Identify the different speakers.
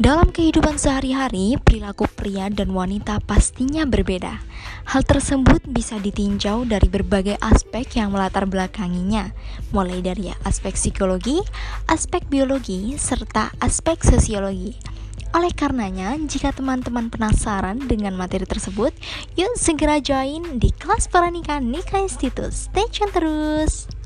Speaker 1: Dalam kehidupan sehari-hari, perilaku pria dan wanita pastinya berbeda. Hal tersebut bisa ditinjau dari berbagai aspek yang melatar belakanginya, mulai dari aspek psikologi, aspek biologi, serta aspek sosiologi. Oleh karenanya, jika teman-teman penasaran dengan materi tersebut, yuk segera join di kelas pernikahan Nikah Institute. Stay tune terus!